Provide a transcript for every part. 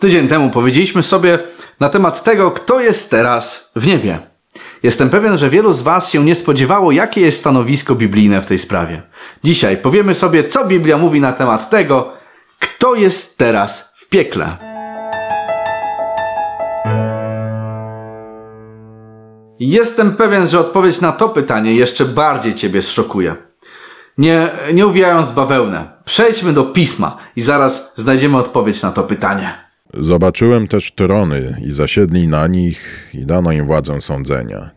Tydzień temu powiedzieliśmy sobie na temat tego, kto jest teraz w niebie. Jestem pewien, że wielu z Was się nie spodziewało, jakie jest stanowisko biblijne w tej sprawie. Dzisiaj powiemy sobie, co Biblia mówi na temat tego, kto jest teraz w piekle. Jestem pewien, że odpowiedź na to pytanie jeszcze bardziej Ciebie zszokuje. Nie, nie uwijając bawełnę, przejdźmy do pisma i zaraz znajdziemy odpowiedź na to pytanie. Zobaczyłem też trony i zasiedli na nich i dano im władzę sądzenia.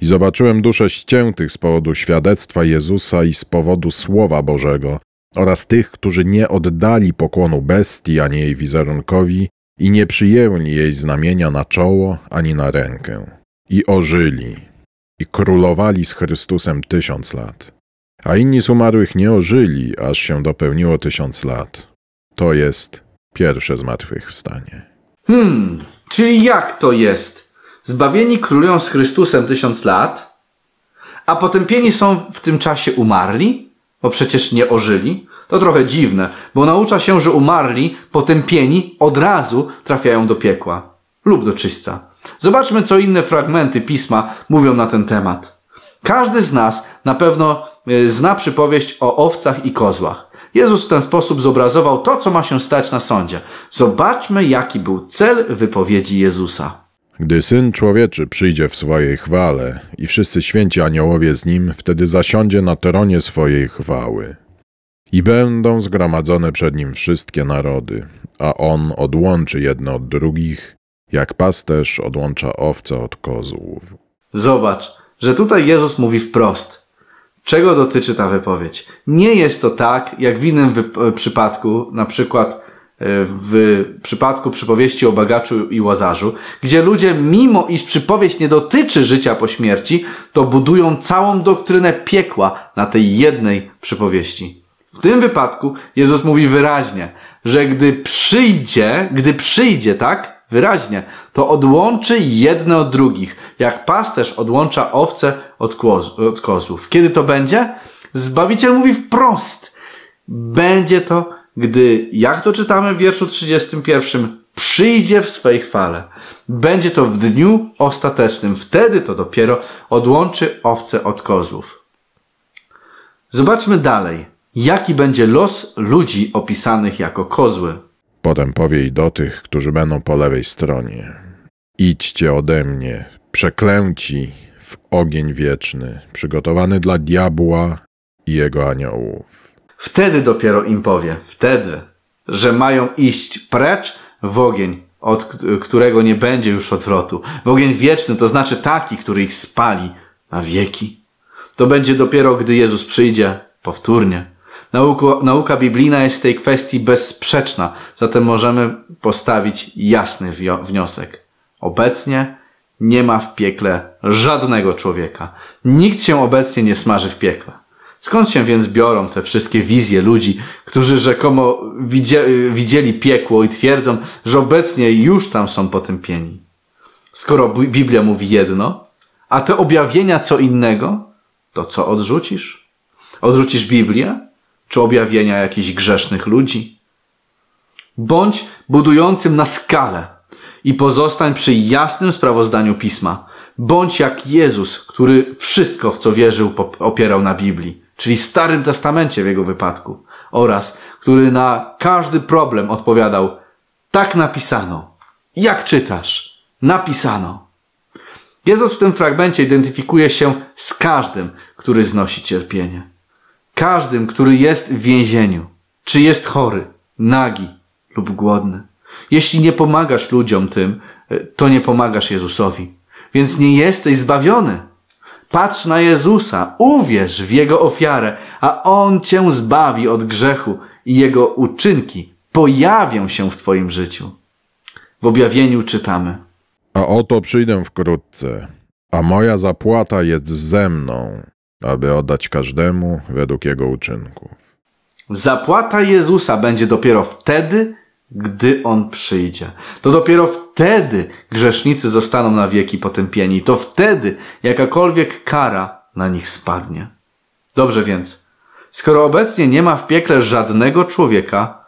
I zobaczyłem dusze ściętych z powodu świadectwa Jezusa i z powodu Słowa Bożego oraz tych, którzy nie oddali pokłonu bestii ani jej wizerunkowi i nie przyjęli jej znamienia na czoło ani na rękę. I ożyli i królowali z Chrystusem tysiąc lat. A inni z umarłych nie ożyli, aż się dopełniło tysiąc lat. To jest pierwsze zmartwychwstanie. Hmm, czyli jak to jest? Zbawieni królują z Chrystusem tysiąc lat, a potępieni są w tym czasie umarli? Bo przecież nie ożyli. To trochę dziwne, bo naucza się, że umarli, potępieni od razu trafiają do piekła lub do czyśca. Zobaczmy, co inne fragmenty pisma mówią na ten temat. Każdy z nas na pewno e, zna przypowieść o owcach i kozłach. Jezus w ten sposób zobrazował to, co ma się stać na sądzie. Zobaczmy, jaki był cel wypowiedzi Jezusa. Gdy Syn Człowieczy przyjdzie w swojej chwale i wszyscy święci aniołowie z Nim, wtedy zasiądzie na tronie swojej chwały. I będą zgromadzone przed Nim wszystkie narody, a On odłączy jedne od drugich, jak pasterz odłącza owce od kozłów. Zobacz, że tutaj Jezus mówi wprost. Czego dotyczy ta wypowiedź? Nie jest to tak, jak w innym wyp- przypadku, na przykład e, w przypadku przypowieści o bagaczu i łazarzu, gdzie ludzie, mimo iż przypowieść nie dotyczy życia po śmierci, to budują całą doktrynę piekła na tej jednej przypowieści. W tym wypadku Jezus mówi wyraźnie, że gdy przyjdzie, gdy przyjdzie, tak? Wyraźnie, to odłączy jedne od drugich, jak pasterz odłącza owce od, kłoz, od kozłów. Kiedy to będzie? Zbawiciel mówi wprost. Będzie to, gdy, jak to czytamy w wierszu 31, przyjdzie w swej chwale. Będzie to w dniu ostatecznym. Wtedy to dopiero odłączy owce od kozłów. Zobaczmy dalej, jaki będzie los ludzi opisanych jako kozły. Potem powie i do tych, którzy będą po lewej stronie. Idźcie ode mnie, przeklęci w ogień wieczny, przygotowany dla diabła i jego aniołów. Wtedy dopiero im powie, wtedy, że mają iść precz w ogień, od którego nie będzie już odwrotu. W ogień wieczny, to znaczy taki, który ich spali na wieki. To będzie dopiero, gdy Jezus przyjdzie powtórnie. Nauka biblijna jest w tej kwestii bezsprzeczna, zatem możemy postawić jasny wniosek. Obecnie nie ma w piekle żadnego człowieka. Nikt się obecnie nie smaży w piekle. Skąd się więc biorą te wszystkie wizje ludzi, którzy rzekomo widzie, widzieli piekło i twierdzą, że obecnie już tam są potępieni? Skoro Bi- Biblia mówi jedno, a te objawienia co innego, to co odrzucisz? Odrzucisz Biblię? Czy objawienia jakichś grzesznych ludzi? Bądź budującym na skalę i pozostań przy jasnym sprawozdaniu pisma. Bądź jak Jezus, który wszystko, w co wierzył, opierał na Biblii, czyli Starym Testamencie w jego wypadku, oraz który na każdy problem odpowiadał: Tak napisano. Jak czytasz? Napisano. Jezus w tym fragmencie identyfikuje się z każdym, który znosi cierpienie. Każdym, który jest w więzieniu, czy jest chory, nagi lub głodny. Jeśli nie pomagasz ludziom tym, y, to nie pomagasz Jezusowi. Więc nie jesteś zbawiony. Patrz na Jezusa, uwierz w Jego ofiarę, a On cię zbawi od grzechu i Jego uczynki pojawią się w Twoim życiu. W objawieniu czytamy. A oto przyjdę wkrótce, a moja zapłata jest ze mną, aby oddać każdemu według jego uczynków. Zapłata Jezusa będzie dopiero wtedy, gdy On przyjdzie. To dopiero wtedy grzesznicy zostaną na wieki potępieni. To wtedy jakakolwiek kara na nich spadnie. Dobrze więc, skoro obecnie nie ma w piekle żadnego człowieka,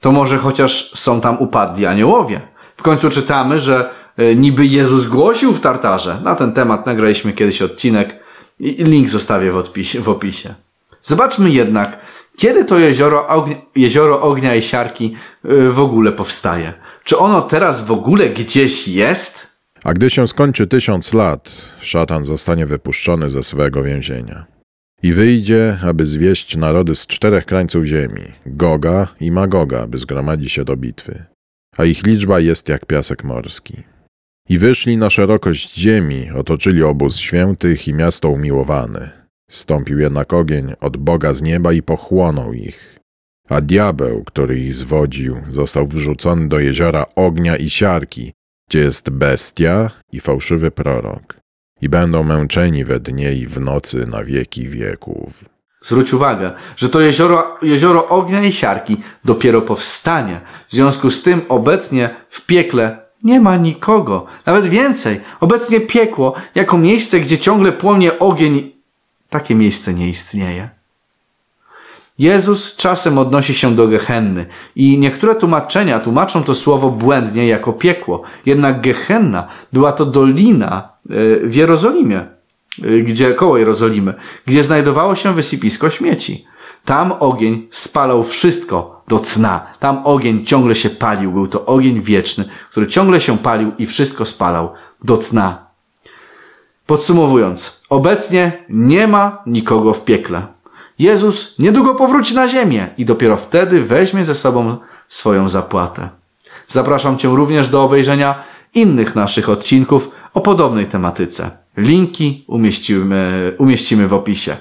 To może chociaż są tam upadli aniołowie. W końcu czytamy, że e, niby Jezus głosił w Tartarze. Na ten temat nagraliśmy kiedyś odcinek link zostawię w, odpisie, w opisie. Zobaczmy jednak, kiedy to jezioro ognia, jezioro ognia i siarki e, w ogóle powstaje. Czy ono teraz w ogóle gdzieś jest? A gdy się skończy tysiąc lat, szatan zostanie wypuszczony ze swego więzienia. I wyjdzie, aby zwieść narody z czterech krańców ziemi, Goga i Magoga, by zgromadzić się do bitwy. A ich liczba jest jak piasek morski. I wyszli na szerokość ziemi, otoczyli obóz świętych i miasto umiłowane. Stąpił jednak ogień od Boga z nieba i pochłonął ich. A diabeł, który ich zwodził, został wrzucony do jeziora ognia i siarki, gdzie jest bestia i fałszywy prorok. I będą męczeni we dnie i w nocy na wieki wieków. Zwróć uwagę, że to jezioro, jezioro ognia i siarki dopiero powstanie. W związku z tym obecnie w piekle nie ma nikogo. Nawet więcej. Obecnie piekło, jako miejsce, gdzie ciągle płonie ogień, takie miejsce nie istnieje. Jezus czasem odnosi się do Gehenny i niektóre tłumaczenia tłumaczą to słowo błędnie jako piekło. Jednak Gehenna była to dolina e, w Jerozolimie, e, gdzie koło Jerozolimy, gdzie znajdowało się wysypisko śmieci. Tam ogień spalał wszystko do cna. Tam ogień ciągle się palił. Był to ogień wieczny, który ciągle się palił i wszystko spalał do cna. Podsumowując, obecnie nie ma nikogo w piekle. Jezus niedługo powróci na ziemię i dopiero wtedy weźmie ze sobą swoją zapłatę. Zapraszam Cię również do obejrzenia innych naszych odcinków o podobnej tematyce. Linki umieścimy, umieścimy w opisie.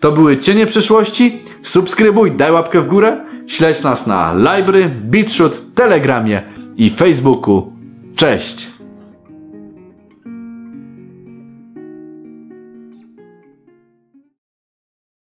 To były Cienie Przyszłości. Subskrybuj, daj łapkę w górę. Śledź nas na Library, BitShoot, Telegramie i Facebooku. Cześć!